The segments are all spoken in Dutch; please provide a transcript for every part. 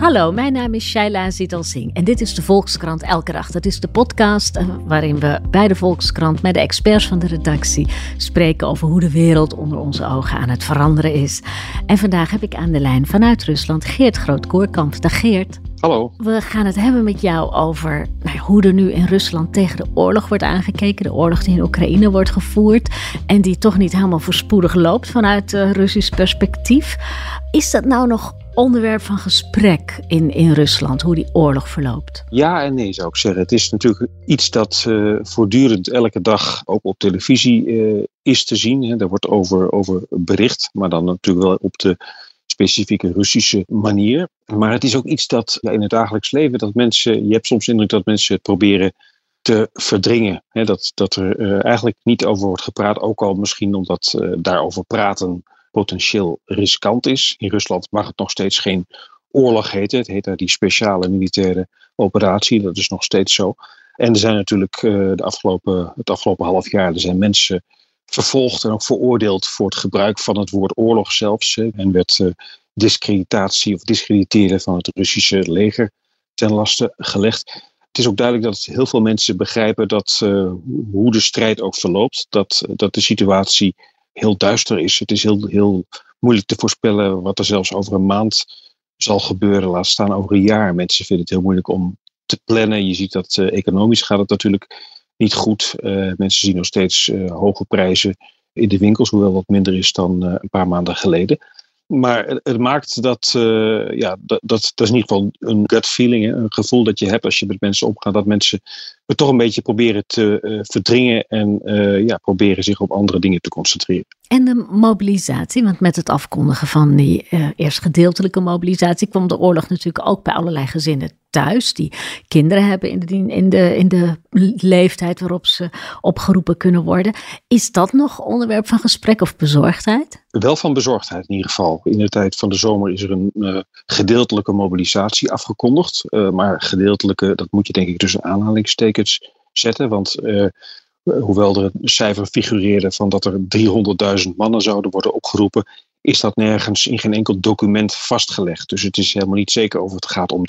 Hallo, mijn naam is Shaila Zital Singh en dit is de Volkskrant Elke Dag. Dat is de podcast eh, waarin we bij de Volkskrant met de experts van de redactie spreken over hoe de wereld onder onze ogen aan het veranderen is. En vandaag heb ik aan de lijn vanuit Rusland Geert Groot-Koorkamp. Geert. Hallo. We gaan het hebben met jou over nou, hoe er nu in Rusland tegen de oorlog wordt aangekeken. De oorlog die in Oekraïne wordt gevoerd en die toch niet helemaal voorspoedig loopt vanuit uh, Russisch perspectief. Is dat nou nog onderwerp van gesprek in, in Rusland, hoe die oorlog verloopt? Ja en nee zou ik zeggen. Het is natuurlijk iets dat uh, voortdurend elke dag ook op televisie uh, is te zien. Hè. Daar wordt over, over bericht, maar dan natuurlijk wel op de specifieke Russische manier. Maar het is ook iets dat ja, in het dagelijks leven, dat mensen, je hebt soms indruk dat mensen het proberen te verdringen. Dat, dat er uh, eigenlijk niet over wordt gepraat, ook al misschien omdat uh, daarover praten potentieel riskant is. In Rusland mag het nog steeds geen oorlog heten. Het heet daar die speciale militaire operatie. Dat is nog steeds zo. En er zijn natuurlijk uh, de afgelopen, het afgelopen half jaar er zijn mensen vervolgd en ook veroordeeld voor het gebruik van het woord oorlog zelfs. En werd uh, discreditatie of discrediteren van het Russische leger ten laste gelegd. Het is ook duidelijk dat heel veel mensen begrijpen dat uh, hoe de strijd ook verloopt, dat, dat de situatie heel duister is. Het is heel, heel moeilijk te voorspellen wat er zelfs over een maand zal gebeuren, laat staan over een jaar. Mensen vinden het heel moeilijk om te plannen. Je ziet dat economisch gaat het natuurlijk niet goed. Uh, mensen zien nog steeds uh, hoge prijzen in de winkels, hoewel wat minder is dan een paar maanden geleden. Maar het, maakt dat, ja, dat, dat, is in ieder geval een gut feeling, een gevoel dat je hebt als je met mensen omgaat, dat mensen het toch een beetje proberen te verdringen en ja, proberen zich op andere dingen te concentreren. En de mobilisatie, want met het afkondigen van die eerst gedeeltelijke mobilisatie kwam de oorlog natuurlijk ook bij allerlei gezinnen thuis, die kinderen hebben in de, in de, in de leeftijd waarop ze opgeroepen kunnen worden. Is dat nog onderwerp van gesprek of bezorgdheid? Wel van bezorgdheid in ieder geval. In de tijd van de zomer is er een uh, gedeeltelijke mobilisatie afgekondigd. Uh, maar gedeeltelijke, dat moet je denk ik tussen aanhalingstekens zetten. Want uh, hoewel er een cijfer figureerde van dat er 300.000 mannen zouden worden opgeroepen, is dat nergens in geen enkel document vastgelegd. Dus het is helemaal niet zeker of het gaat om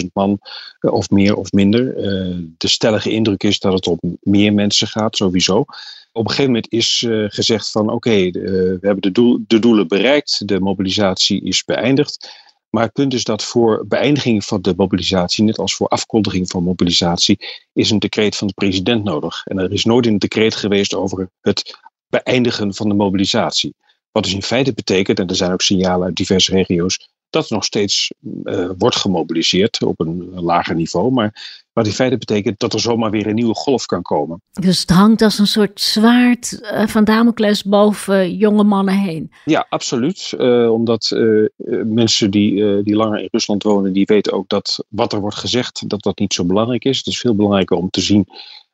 300.000 man uh, of meer of minder. Uh, de stellige indruk is dat het om meer mensen gaat, sowieso. Op een gegeven moment is uh, gezegd van oké, we hebben de, doel, de doelen bereikt, de mobilisatie is beëindigd. Maar het punt is dat voor beëindiging van de mobilisatie, net als voor afkondiging van mobilisatie, is een decreet van de president nodig. En er is nooit een decreet geweest over het beëindigen van de mobilisatie. Wat dus in feite betekent, en er zijn ook signalen uit diverse regio's, dat er nog steeds uh, wordt gemobiliseerd op een lager niveau. Maar wat in feite betekent dat er zomaar weer een nieuwe golf kan komen. Dus het hangt als een soort zwaard uh, van Damocles boven jonge mannen heen. Ja, absoluut. Uh, omdat mensen die, die langer in Rusland wonen, die weten ook dat wat er wordt gezegd, dat dat niet zo belangrijk is. Het is veel belangrijker om te zien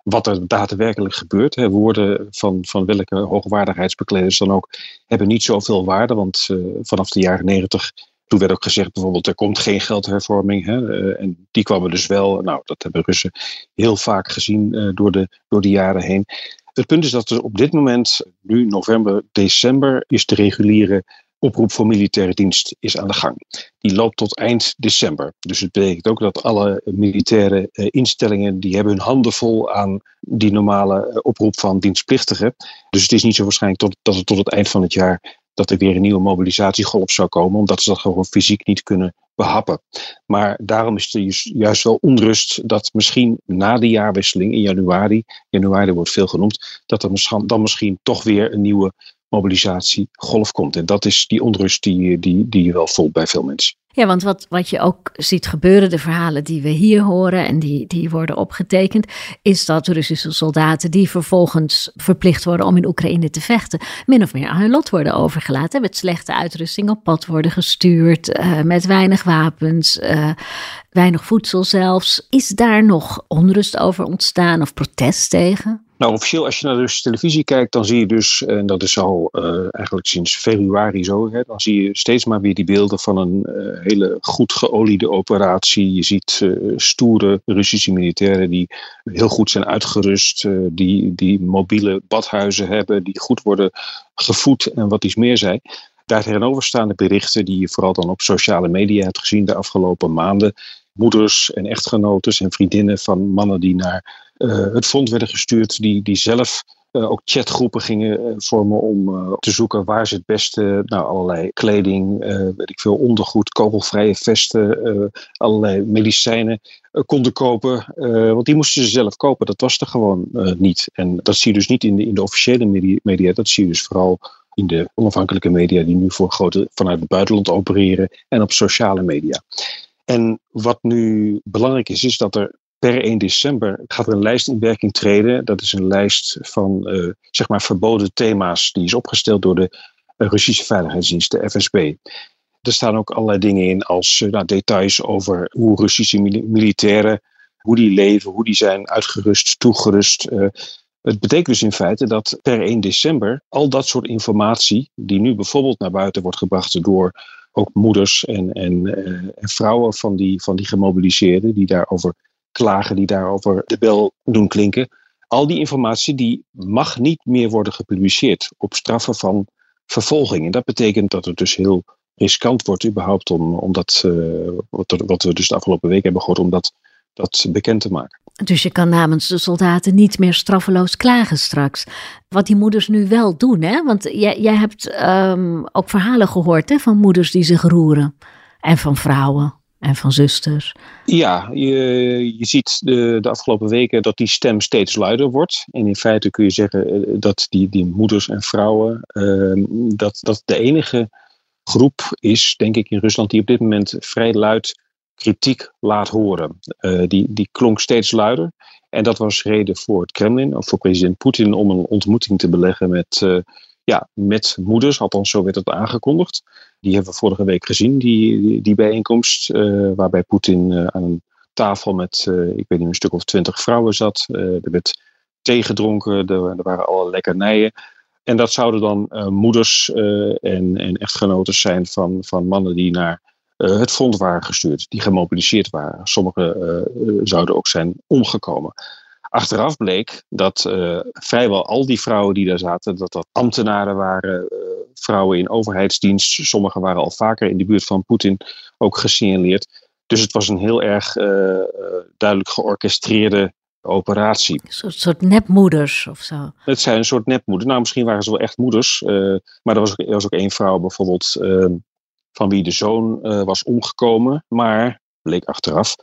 wat er daadwerkelijk gebeurt. Hè. Woorden van, van welke hoogwaardigheidsbekleders dan ook hebben niet zoveel waarde. Want uh, vanaf de jaren negentig, toen werd ook gezegd bijvoorbeeld er komt geen geldhervorming. Hè. Uh, en die kwam er dus wel. Nou, dat hebben Russen heel vaak gezien uh, door, de, door de jaren heen. Het punt is dat er op dit moment, nu november, december, is de reguliere oproep voor militaire dienst is aan de gang. Die loopt tot eind december. Dus het betekent ook dat alle militaire uh, instellingen die hebben hun handen vol aan die normale uh, oproep van dienstplichtigen. Dus het is niet zo waarschijnlijk dat het tot het eind van het jaar dat er weer een nieuwe mobilisatiegolf zou komen, omdat ze dat gewoon fysiek niet kunnen behappen. Maar daarom is er juist wel onrust dat misschien na de jaarwisseling in januari, januari wordt veel genoemd, dat er dan misschien toch weer een nieuwe mobilisatiegolf komt. En dat is die onrust die, die, die je wel voelt bij veel mensen. Ja, want wat, wat je ook ziet gebeuren, de verhalen die we hier horen en die, die worden opgetekend, is dat Russische soldaten die vervolgens verplicht worden om in Oekraïne te vechten, min of meer aan hun lot worden overgelaten. Met slechte uitrusting op pad worden gestuurd, uh, met weinig wapens, uh, weinig voedsel zelfs. Is daar nog onrust over ontstaan of protest tegen? Nou, officieel, als je naar de televisie kijkt, dan zie je dus, en dat is al uh, eigenlijk sinds februari zo, hè, dan zie je steeds maar weer die beelden van een uh, hele goed geoliede operatie. Je ziet uh, stoere Russische militairen die heel goed zijn uitgerust, die, die mobiele badhuizen hebben, die goed worden gevoed en wat iets meer zijn. Daar tegenover staan de berichten die je vooral dan op sociale media hebt gezien de afgelopen maanden. Moeders en echtgenotes en vriendinnen van mannen die naar uh, het front werden gestuurd, die, die zelf uh, ook chatgroepen gingen uh, vormen om te zoeken waar ze het beste nou, allerlei kleding, weet ik veel, ondergoed, kogelvrije vesten, allerlei medicijnen konden kopen. want die moesten ze zelf kopen. Dat was er gewoon niet. En dat zie je dus niet in de, in de officiële media. Dat zie je dus vooral in de onafhankelijke media die nu voor grote, vanuit het buitenland opereren en op sociale media. En wat nu belangrijk is, is dat er per 1 december gaat er een lijst in werking treden. Dat is een lijst van uh, zeg maar verboden thema's die is opgesteld door de Russische Veiligheidsdienst, de FSB. Er staan ook allerlei dingen in als uh, nou, details over hoe Russische militairen, hoe die leven, hoe die zijn uitgerust, toegerust. Het betekent dus in feite dat per 1 december al dat soort informatie, die nu bijvoorbeeld naar buiten wordt gebracht door ook moeders en, en, en vrouwen van die, van die gemobiliseerden, die daarover klagen die daarover de bel doen klinken. Al die informatie die mag niet meer worden gepubliceerd op straffen van vervolging. En dat betekent dat het dus heel riskant wordt überhaupt om, om dat, uh, wat, wat, we dus de afgelopen week hebben gehoord, om dat, dat bekend te maken. Dus je kan namens de soldaten niet meer straffeloos klagen straks. Wat die moeders nu wel doen, hè? Want jij, jij hebt um, ook verhalen gehoord hè, van moeders die zich roeren. En van vrouwen en van zusters. Ja, je, je ziet de, de afgelopen weken dat die stem steeds luider wordt. En in feite kun je zeggen eh, dat die, die moeders en vrouwen, uh, dat dat de enige groep is, denk ik, in Rusland die op dit moment vrij luid kritiek laat horen. Uh, die, die klonk steeds luider. En dat was reden voor het Kremlin, of voor president Poetin, om een ontmoeting te beleggen met, uh, ja, met moeders. Althans, zo werd het aangekondigd. Die hebben we vorige week gezien, die, die, bijeenkomst, uh, waarbij Poetin aan een tafel met, ik weet niet, een stuk of twintig vrouwen zat. er werd thee gedronken, er, er, waren alle lekkernijen. En dat zouden dan moeders en, en echtgenoten zijn van, van mannen die naar het front waren gestuurd, die gemobiliseerd waren. Sommigen zouden ook zijn omgekomen. Achteraf bleek dat uh, vrijwel al die vrouwen die daar zaten, dat dat ambtenaren waren, vrouwen in overheidsdienst. Sommigen waren al vaker in de buurt van Poetin ook gesignaleerd. Dus het was een heel erg duidelijk georchestreerde operatie. Een soort, soort, nepmoeders of zo. Het zijn een soort nepmoeders. Nou, misschien waren ze wel echt moeders. maar er was, er was ook één vrouw bijvoorbeeld ehm, van wie de zoon was omgekomen. Maar bleek achteraf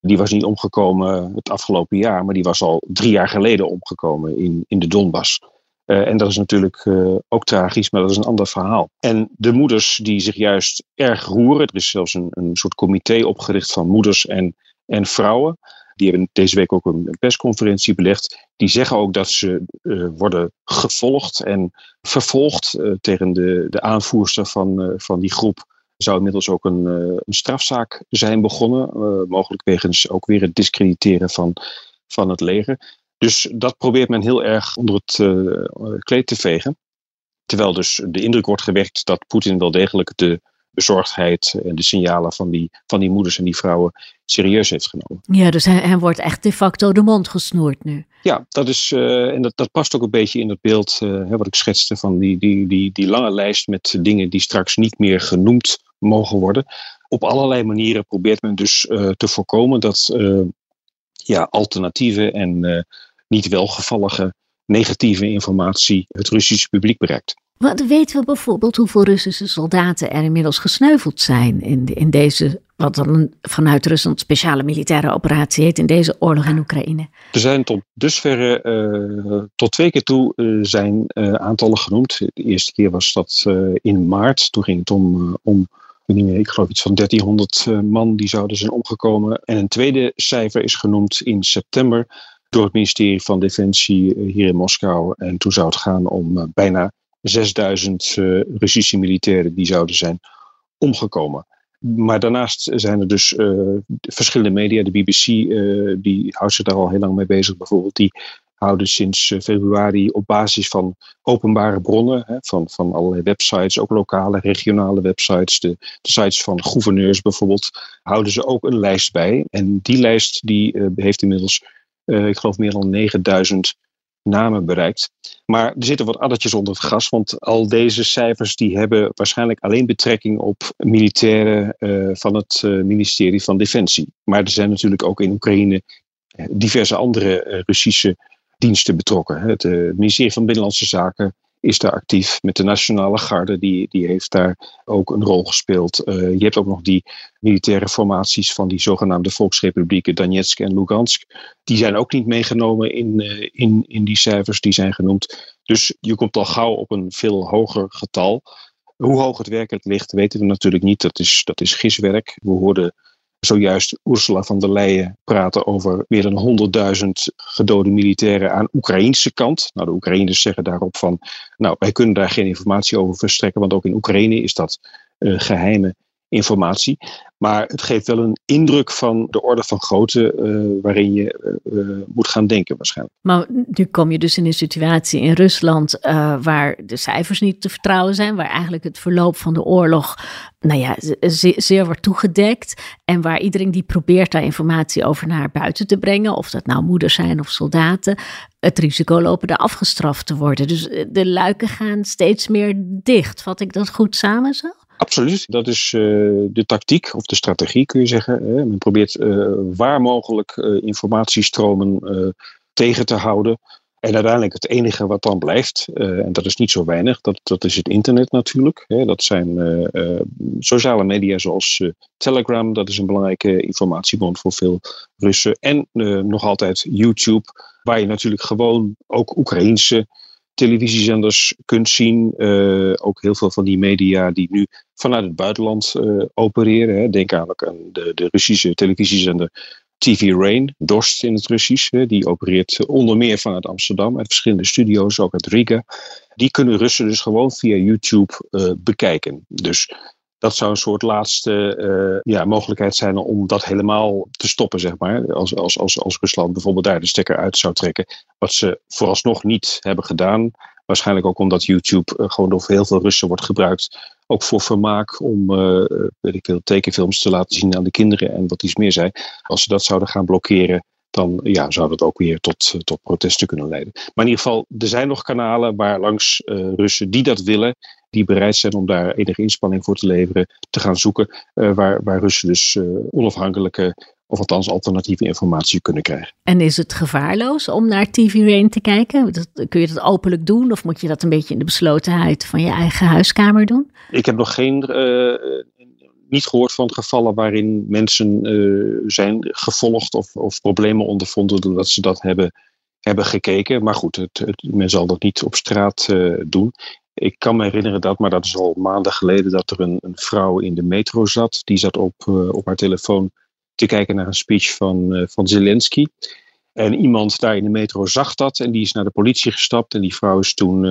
die was niet omgekomen het afgelopen jaar, maar die was al drie jaar geleden omgekomen in, in de Donbass. Uh, en dat is natuurlijk uh, ook tragisch, maar dat is een ander verhaal. En de moeders die zich juist erg roeren, er is zelfs een, een soort comité opgericht van moeders en, en vrouwen. Die hebben deze week ook een persconferentie belegd. Die zeggen ook dat ze worden gevolgd en vervolgd tegen de, de aanvoerster van, van die groep zou inmiddels ook een, uh, een strafzaak zijn begonnen. Uh, mogelijk wegens ook weer het discrediteren van, van het leger. Dus dat probeert men heel erg onder het uh, kleed te vegen. Terwijl dus de indruk wordt gewekt dat Poetin wel degelijk de bezorgdheid en de signalen van die, van die moeders en die vrouwen serieus heeft genomen. Ja, dus hij, hij wordt echt de facto de mond gesnoerd nu. Ja, dat is, uh, en dat, dat past ook een beetje in het beeld uh, wat ik schetste van die, die, die, die lange lijst met dingen die straks niet meer genoemd mogen worden. Op allerlei manieren probeert men dus uh, te voorkomen dat ja, alternatieve en niet welgevallige negatieve informatie het Russische publiek bereikt. Wat weten we bijvoorbeeld hoeveel Russische soldaten er inmiddels gesneuveld zijn in, in deze, wat dan vanuit Rusland speciale militaire operatie heet, in deze oorlog in Oekraïne? Er zijn tot dusverre, uh, tot twee keer toe uh, zijn uh, aantallen genoemd. De eerste keer was dat in maart, toen ging het om, om meer, ik geloof iets van 1300 man die zouden zijn omgekomen. En een tweede cijfer is genoemd in september door het ministerie van Defensie hier in Moskou. En toen zou het gaan om bijna 6000 Russische militairen die zouden zijn omgekomen. Maar daarnaast zijn er dus verschillende media. De BBC die houdt zich daar al heel lang mee bezig bijvoorbeeld. Die houden sinds eh, februari op basis van openbare bronnen, hè, van, van allerlei websites, ook lokale, regionale websites, de, sites van gouverneurs bijvoorbeeld, houden ze ook een lijst bij. En die lijst die, uh, heeft inmiddels, uh, ik geloof, meer dan 9000 namen bereikt. Maar er zitten wat addertjes onder het gas, want al deze cijfers die hebben waarschijnlijk alleen betrekking op militairen uh, van het ministerie van Defensie. Maar er zijn natuurlijk ook in Oekraïne diverse andere Russische diensten betrokken. Het, ministerie van Binnenlandse Zaken is daar actief met de Nationale Garde, die, die heeft daar ook een rol gespeeld. Uh, je hebt ook nog die militaire formaties van die zogenaamde volksrepublieken Donetsk en Lugansk. Die zijn ook niet meegenomen in, uh, in, in die cijfers die zijn genoemd. Dus je komt al gauw op een veel hoger getal. Hoe hoog het werkelijk ligt, weten we natuurlijk niet. Dat is, dat is giswerk. We hoorden zojuist Ursula van der Leyen praten over meer dan 100.000 gedode militairen aan Oekraïnse kant. Nou, de Oekraïners zeggen daarop van, nou, wij kunnen daar geen informatie over verstrekken, want ook in Oekraïne is dat uh, geheime informatie. Maar het geeft wel een indruk van de orde van grootte uh, waarin je uh, moet gaan denken waarschijnlijk. Maar nu kom je dus in een situatie in Rusland waar de cijfers niet te vertrouwen zijn, waar eigenlijk het verloop van de oorlog nou ja, zeer, zeer wordt toegedekt en waar iedereen die probeert daar informatie over naar buiten te brengen, of dat nou moeders zijn of soldaten, het risico lopen daar afgestraft te worden. Dus de luiken gaan steeds meer dicht. Vat ik dat goed samen zo? Absoluut, dat is uh, de tactiek of de strategie kun je zeggen. Hè. Men probeert uh, waar mogelijk uh, informatiestromen tegen te houden. En uiteindelijk het enige wat dan blijft, en dat is niet zo weinig, dat, dat is het internet natuurlijk. Hè. Dat zijn sociale media zoals Telegram, dat is een belangrijke informatiebron voor veel Russen. En nog altijd YouTube, waar je natuurlijk gewoon ook Oekraïense televisiezenders kunt zien. Uh, ook heel veel van die media die nu vanuit het buitenland uh, opereren. Hè. Denk aan de, de Russische televisiezender TV Rain, Dorst in het Russisch. Hè. Die opereert onder meer vanuit Amsterdam, uit verschillende studio's, ook uit Riga. Die kunnen Russen dus gewoon via YouTube uh, bekijken. Dus dat zou een soort laatste uh, ja, mogelijkheid zijn om dat helemaal te stoppen, zeg maar. Als, als, als, als Rusland bijvoorbeeld daar de stekker uit zou trekken. Wat ze vooralsnog niet hebben gedaan. Waarschijnlijk ook omdat YouTube uh, gewoon door heel veel Russen wordt gebruikt. Ook voor vermaak om uh, weet ik veel, tekenfilms te laten zien aan de kinderen en wat iets meer zijn. Als ze dat zouden gaan blokkeren, dan ja, zou dat ook weer tot, tot protesten kunnen leiden. Maar in ieder geval, er zijn nog kanalen waar langs uh, Russen die dat willen, die bereid zijn om daar enige inspanning voor te leveren, te gaan zoeken, uh, waar, waar Russen dus uh, onafhankelijke of althans alternatieve informatie kunnen krijgen. En is het gevaarloos om naar TV Rain te kijken? kun je dat openlijk doen of moet je dat een beetje in de beslotenheid van je eigen huiskamer doen? Ik heb nog geen niet gehoord van gevallen waarin mensen uh, zijn gevolgd of, of problemen ondervonden doordat ze dat hebben, hebben gekeken. Maar goed, het, het, men zal dat niet op straat uh, doen. Ik kan me herinneren dat, maar dat is al maanden geleden, dat er een, een vrouw in de metro zat. Die zat op, uh, op haar telefoon te kijken naar een speech van, van Zelensky. En iemand daar in de metro zag dat en die is naar de politie gestapt. En die vrouw is toen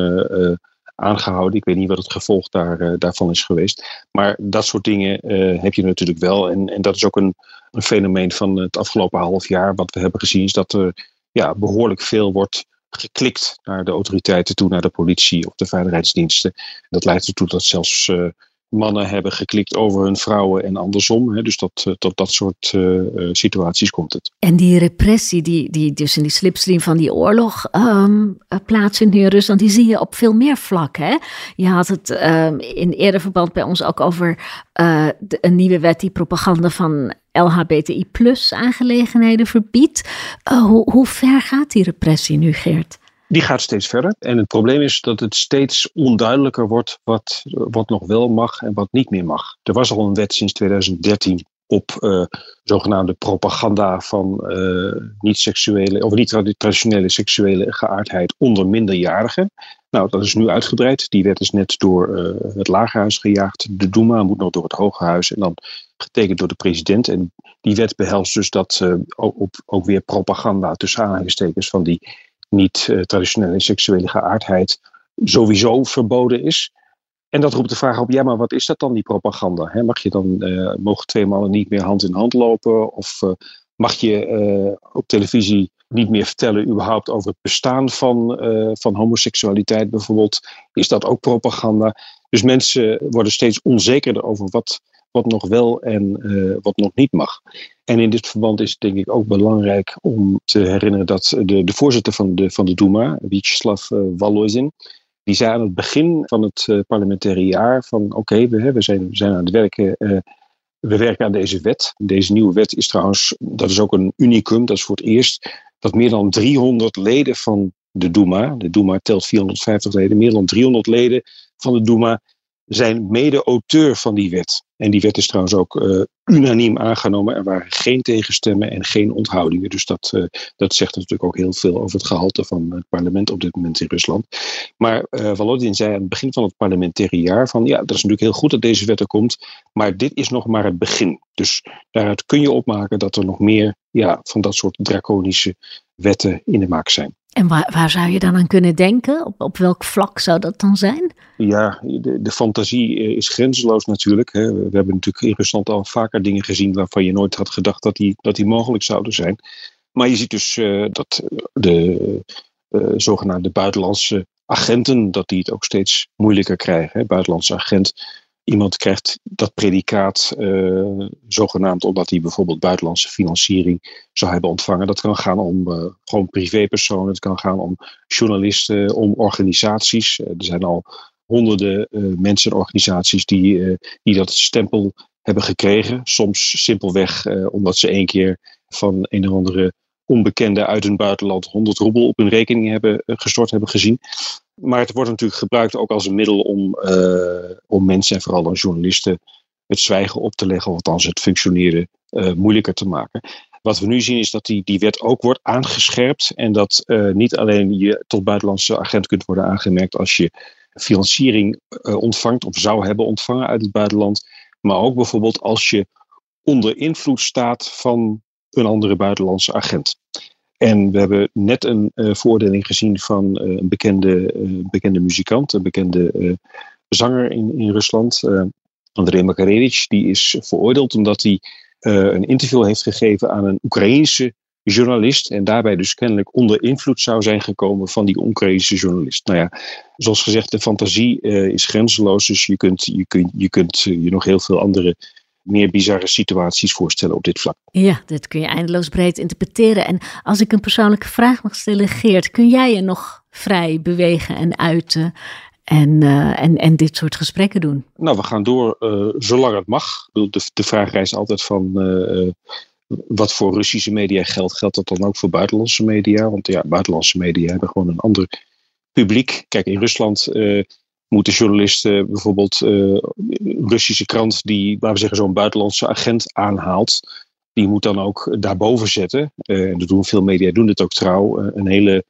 aangehouden. Ik weet niet wat het gevolg daar, uh, daarvan is geweest. Maar dat soort dingen uh, heb je natuurlijk wel. En, en dat is ook een, een fenomeen van het afgelopen half jaar. Wat we hebben gezien is dat er ja, behoorlijk veel wordt geklikt naar de autoriteiten toe, naar de politie of de veiligheidsdiensten. Dat leidt ertoe dat zelfs uh, mannen hebben geklikt over hun vrouwen en andersom. Hè. Dus dat, eh, tot dat soort uh, situaties komt het. En die repressie die, die dus in die slipstream van die oorlog um, plaatsvindt in Rusland, die zie je op veel meer vlakken. Je had het um, in eerder verband bij ons ook over de, een nieuwe wet die propaganda van LHBTI plus aangelegenheden verbiedt. hoe, hoe ver gaat die repressie nu, Geert? Die gaat steeds verder. En het probleem is dat het steeds onduidelijker wordt wat, wat nog wel mag en wat niet meer mag. Er was al een wet sinds 2013 op uh, zogenaamde propaganda van niet-seksuele of niet-traditionele seksuele geaardheid onder minderjarigen. Nou, dat is nu uitgebreid. Die wet is net door het Lagerhuis gejaagd. De Duma moet nog door het Hoge Huis en dan getekend door de president. En die wet behelst dus dat ook, ook, weer propaganda tussen aanhalingstekens van die niet-traditionele seksuele geaardheid sowieso verboden is. En dat roept de vraag op, ja, maar wat is dat dan, die propaganda? mag je dan, uh, mogen twee mannen niet meer hand in hand lopen? Of uh, mag je op televisie niet meer vertellen überhaupt over het bestaan van, van homoseksualiteit bijvoorbeeld? Is dat ook propaganda? Dus mensen worden steeds onzekerder over wat, wat nog wel en wat nog niet mag. En in dit verband is het denk ik ook belangrijk om te herinneren dat de, de voorzitter van de, van de Duma, Vyacheslav Volozhin, die zei aan het begin van het uh, parlementaire jaar van oké, we, we, zijn, we zijn aan het werken. We werken aan deze wet. Deze nieuwe wet is trouwens, dat is ook een unicum, dat is voor het eerst dat meer dan 300 leden van de Duma, de Duma telt 450 leden, meer dan 300 leden van de Duma zijn mede-auteur van die wet. En die wet is trouwens ook uh, unaniem aangenomen. Er waren geen tegenstemmen en geen onthoudingen. Dus dat, uh, dat zegt natuurlijk ook heel veel over het gehalte van het parlement op dit moment in Rusland. Maar uh, Volodin zei aan het begin van het parlementaire jaar van ja, dat is natuurlijk heel goed dat deze wet er komt. Maar dit is nog maar het begin. Dus daaruit kun je opmaken dat er nog meer ja, van dat soort draconische wetten in de maak zijn. En waar, waar zou je dan aan kunnen denken? Op, op welk vlak zou dat dan zijn? Ja, de, de fantasie eh, is grenzeloos natuurlijk. Hè. We hebben natuurlijk in Rusland al vaker dingen gezien waarvan je nooit had gedacht dat die, dat die mogelijk zouden zijn. Maar je ziet dus uh, dat de uh, zogenaamde buitenlandse agenten, dat die het ook steeds moeilijker krijgen. Hè. Buitenlandse agent iemand krijgt dat predicaat zogenaamd omdat hij bijvoorbeeld buitenlandse financiering zou hebben ontvangen. Dat kan gaan om gewoon privépersonen, het kan gaan om journalisten, om organisaties. Er zijn al honderden mensen en organisaties die, die dat stempel hebben gekregen. Soms simpelweg omdat ze één keer van een of andere onbekende uit een buitenland 100 roebel op hun rekening hebben gestort hebben gezien. Maar het wordt natuurlijk gebruikt ook als een middel om, om mensen en vooral dan journalisten het zwijgen op te leggen, of althans het functioneren moeilijker te maken. Wat we nu zien is dat die, die wet ook wordt aangescherpt en dat niet alleen je tot buitenlandse agent kunt worden aangemerkt als je financiering ontvangt of zou hebben ontvangen uit het buitenland, maar ook bijvoorbeeld als je onder invloed staat van een andere buitenlandse agent. En we hebben net een uh, veroordeling gezien van uh, een bekende, bekende muzikant, een bekende zanger in, in Rusland, Andrei Makarevich. Die is veroordeeld omdat hij een interview heeft gegeven aan een Oekraïense journalist. En daarbij dus kennelijk onder invloed zou zijn gekomen van die Oekraïnse journalist. Nou ja, zoals gezegd, de fantasie is grenzeloos. Dus je kunt je, kunt, je, kunt je nog heel veel andere meer bizarre situaties voorstellen op dit vlak. Ja, dat kun je eindeloos breed interpreteren. En als ik een persoonlijke vraag mag stellen, Geert, kun jij je nog vrij bewegen en uiten en, uh, en, en dit soort gesprekken doen? Nou, we gaan door uh, zolang het mag. De, de vraag reist altijd van uh, wat voor Russische media geldt, geldt dat dan ook voor buitenlandse media? Want ja, buitenlandse media hebben gewoon een ander publiek. Kijk, in Rusland moeten journalisten bijvoorbeeld uh, Russische krant die, laten we zeggen, zo'n buitenlandse agent aanhaalt, die moet dan ook daarboven zetten. Uh, en dat doen veel media doen dit ook trouw. Een hele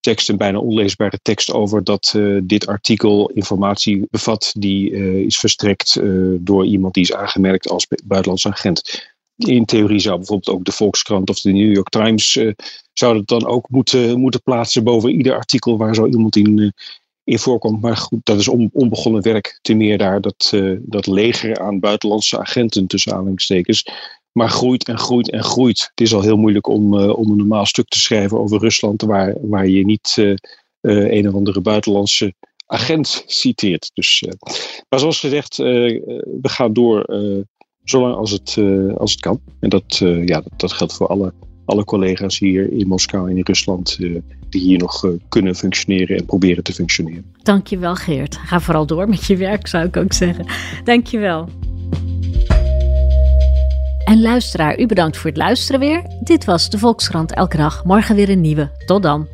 tekst, een bijna onleesbare tekst over dat dit artikel informatie bevat die is verstrekt door iemand die is aangemerkt als buitenlandse agent. In theorie zou bijvoorbeeld ook de Volkskrant of de New York Times zou het dan ook moeten, moeten plaatsen boven ieder artikel waar zo iemand in, in voorkomt. Maar goed, dat is onbegonnen werk. Ten meer daar dat, uh, dat leger aan buitenlandse agenten tussen aanhalingstekens. Maar groeit en groeit en groeit. Het is al heel moeilijk om, uh, om een normaal stuk te schrijven over Rusland. Waar, waar je niet uh, een of andere buitenlandse agent citeert. Dus, maar zoals gezegd, we gaan door zolang als het, als het kan. En dat, ja, dat, geldt voor alle alle collega's hier in Moskou en in Rusland uh, die hier nog kunnen functioneren en proberen te functioneren. Dankjewel Geert. Ga vooral door met je werk zou ik ook zeggen. Dankjewel. En luisteraar, u bedankt voor het luisteren weer. Dit was de Volkskrant elke dag. Morgen weer een nieuwe. Tot dan.